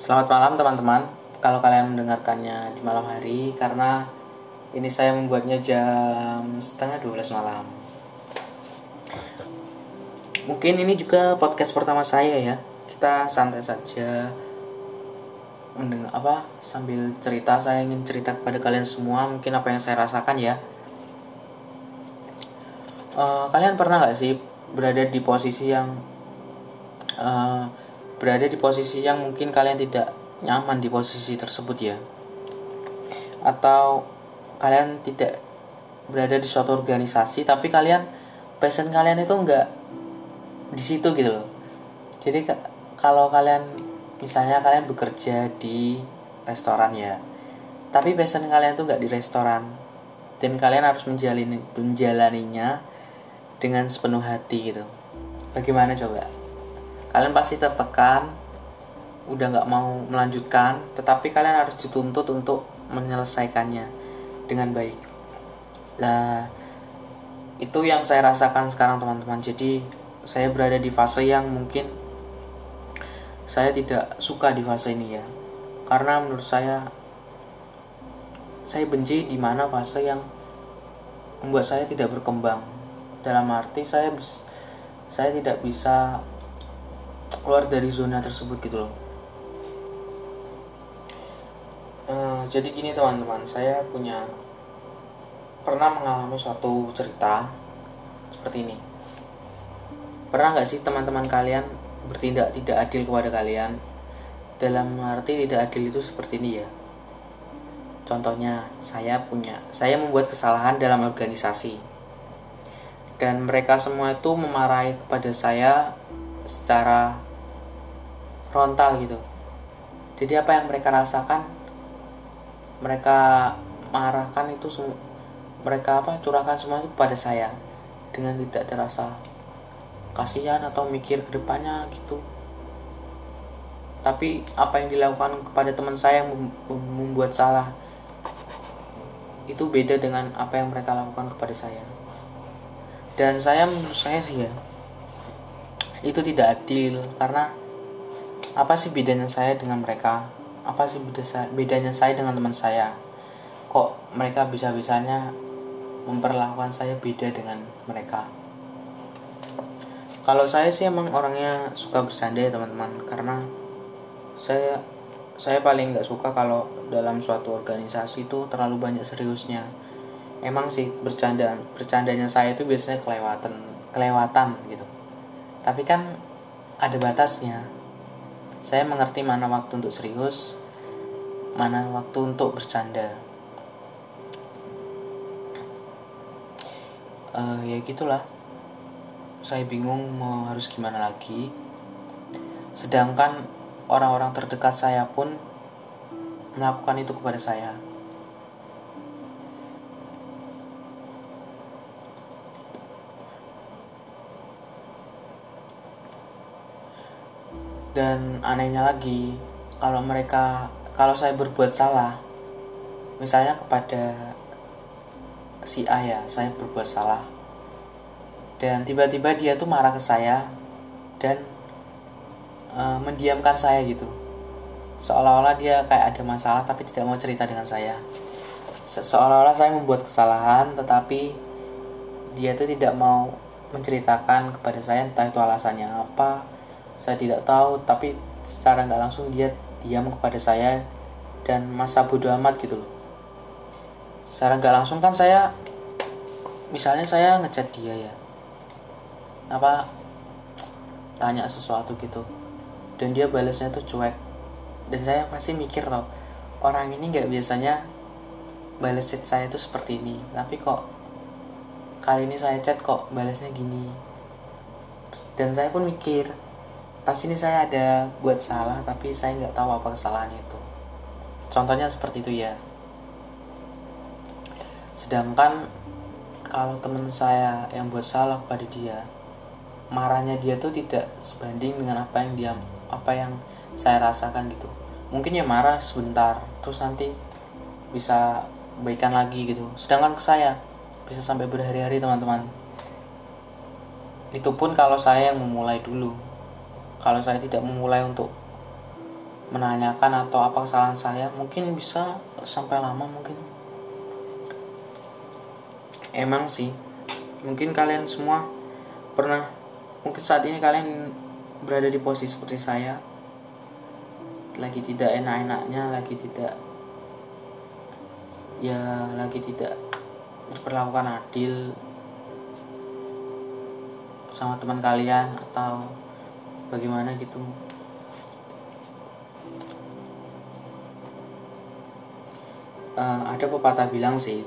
Selamat malam teman-teman. Kalau kalian mendengarkannya di malam hari karena ini saya membuatnya jam setengah 12 malam. Mungkin ini juga podcast pertama saya ya. Kita santai saja mendengar apa sambil cerita saya ingin cerita kepada kalian semua mungkin apa yang saya rasakan ya. Uh, kalian pernah nggak sih berada di posisi yang uh, berada di posisi yang mungkin kalian tidak nyaman di posisi tersebut ya. Atau kalian tidak berada di suatu organisasi tapi kalian passion kalian itu enggak di situ gitu loh. Jadi kalau kalian misalnya kalian bekerja di restoran ya tapi passion kalian tuh nggak di restoran dan kalian harus menjalani menjalaninya dengan sepenuh hati gitu. Bagaimana coba kalian pasti tertekan udah nggak mau melanjutkan tetapi kalian harus dituntut untuk menyelesaikannya dengan baik. Nah itu yang saya rasakan sekarang teman-teman. Jadi saya berada di fase yang mungkin saya tidak suka di fase ini ya. Karena menurut saya saya benci di mana fase yang membuat saya tidak berkembang. Dalam arti saya saya tidak bisa keluar dari zona tersebut gitu loh. Uh, jadi gini teman-teman. Saya punya pernah mengalami suatu cerita seperti ini. Pernah nggak sih teman-teman kalian bertindak tidak adil kepada kalian? Dalam arti tidak adil itu seperti ini ya. Contohnya saya punya saya membuat kesalahan dalam organisasi. Dan mereka semua itu memarahi kepada saya secara frontal gitu. Jadi apa yang mereka rasakan mereka marahkan itu mereka apa curahkan semua itu pada saya dengan tidak terasa kasihan atau mikir ke depannya gitu. Tapi apa yang dilakukan kepada teman saya membuat salah itu beda dengan apa yang mereka lakukan kepada saya. Dan saya menurut saya sih ya itu tidak adil karena apa sih bedanya saya dengan mereka? Apa sih beda bedanya saya dengan teman saya? Kok mereka bisa bisanya memperlakukan saya beda dengan mereka? Kalau saya sih emang orangnya suka bercanda ya teman-teman. Karena saya saya paling nggak suka kalau dalam suatu organisasi itu terlalu banyak seriusnya. Emang sih bercandaan bercandanya saya itu biasanya kelewatan kelewatan gitu tapi kan ada batasnya. Saya mengerti mana waktu untuk serius mana waktu untuk bercanda. Uh, ya gitulah. Saya bingung mau harus gimana lagi. Sedangkan orang-orang terdekat saya pun melakukan itu kepada saya dan anehnya lagi kalau mereka kalau saya berbuat salah misalnya kepada si A ya saya berbuat salah dan tiba-tiba dia tuh marah ke saya dan e, mendiamkan saya gitu. Seolah-olah dia kayak ada masalah tapi tidak mau cerita dengan saya. Seolah-olah saya membuat kesalahan tetapi dia tuh tidak mau menceritakan kepada saya entah itu alasannya apa saya tidak tahu tapi secara nggak langsung dia diam kepada saya dan masa bodoh amat gitu loh. Secara nggak langsung kan saya misalnya saya ngechat dia ya. Apa tanya sesuatu gitu. Dan dia balasnya tuh cuek. Dan saya pasti mikir loh orang ini nggak biasanya balas chat saya tuh seperti ini. Tapi kok kali ini saya chat kok balasnya gini. Dan saya pun mikir pasti ini saya ada buat salah tapi saya nggak tahu apa kesalahan itu. Contohnya seperti itu ya. Sedangkan kalau teman saya yang buat salah pada dia marahnya dia tuh tidak sebanding dengan apa yang dia apa yang saya rasakan gitu. Mungkin ya marah sebentar terus nanti bisa baikan lagi gitu. Sedangkan ke saya bisa sampai berhari-hari teman-teman. Itu pun kalau saya yang memulai dulu kalau saya tidak memulai untuk menanyakan atau apa kesalahan saya mungkin bisa sampai lama mungkin. Emang sih mungkin kalian semua pernah mungkin saat ini kalian berada di posisi seperti saya. Lagi tidak enak-enaknya lagi tidak ya lagi tidak diperlakukan adil sama teman kalian atau bagaimana gitu? Uh, ada pepatah bilang sih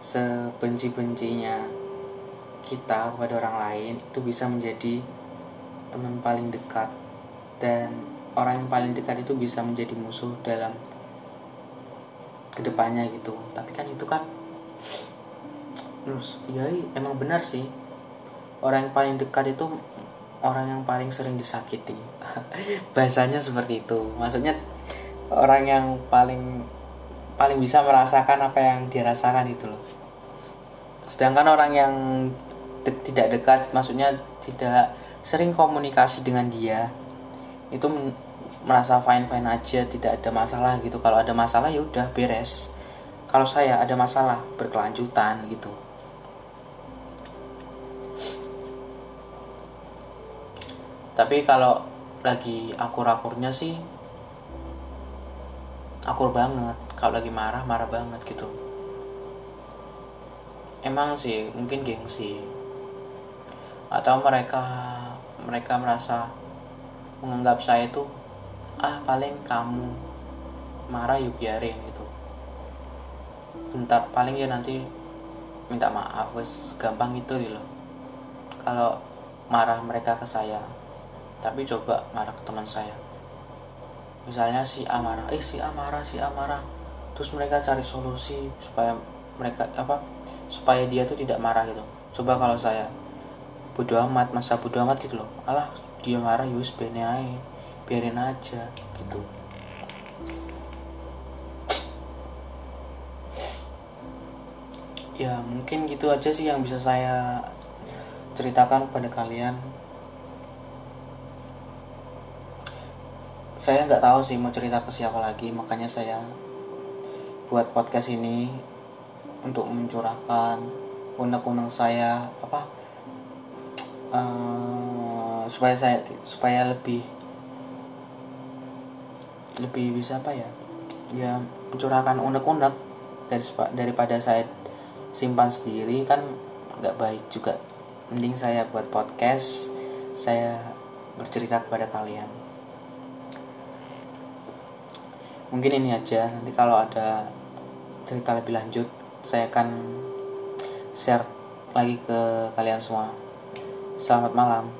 sebenci-bencinya kita kepada orang lain itu bisa menjadi teman paling dekat. Dan orang yang paling dekat itu bisa menjadi musuh dalam ke depannya gitu. Tapi kan itu kan terus ya emang benar sih. Orang yang paling dekat itu orang yang paling sering disakiti. Bahasanya seperti itu. Maksudnya orang yang paling paling bisa merasakan apa yang dirasakan itu loh. Sedangkan orang yang de tidak dekat maksudnya tidak sering komunikasi dengan dia itu merasa fine fine aja tidak ada masalah gitu. Kalau ada masalah ya udah beres. Kalau saya ada masalah berkelanjutan gitu tapi kalau lagi akur-akurnya sih akur banget. Kalau lagi marah marah banget gitu. Emang sih mungkin gengsi. Atau mereka mereka merasa menganggap saya itu ah paling kamu marah yuk biarin gitu. Bentar paling ya nanti minta maaf wes gampang itu loh. Kalau marah mereka ke saya tapi coba marah ke teman saya. Misalnya si A marah eh si A marah si A marah. Terus mereka cari solusi supaya mereka apa supaya dia tuh tidak marah gitu. Coba kalau saya bodo amat masa bodo amat? Gitu loh. Alah dia marah yus ya bene biarin aja gitu. Ya mungkin gitu aja sih yang bisa saya ceritakan pada kalian saya nggak tahu sih mau cerita ke siapa lagi makanya saya buat podcast ini untuk mencurahkan unek-unek saya apa uh, supaya saya supaya lebih lebih bisa apa ya ya mencurahkan unek-unek dari daripada saya simpan sendiri kan nggak baik juga. Mending saya buat podcast saya bercerita kepada kalian mungkin ini aja. Nanti kalau ada cerita lebih lanjut saya akan share lagi ke kalian semua. Selamat malam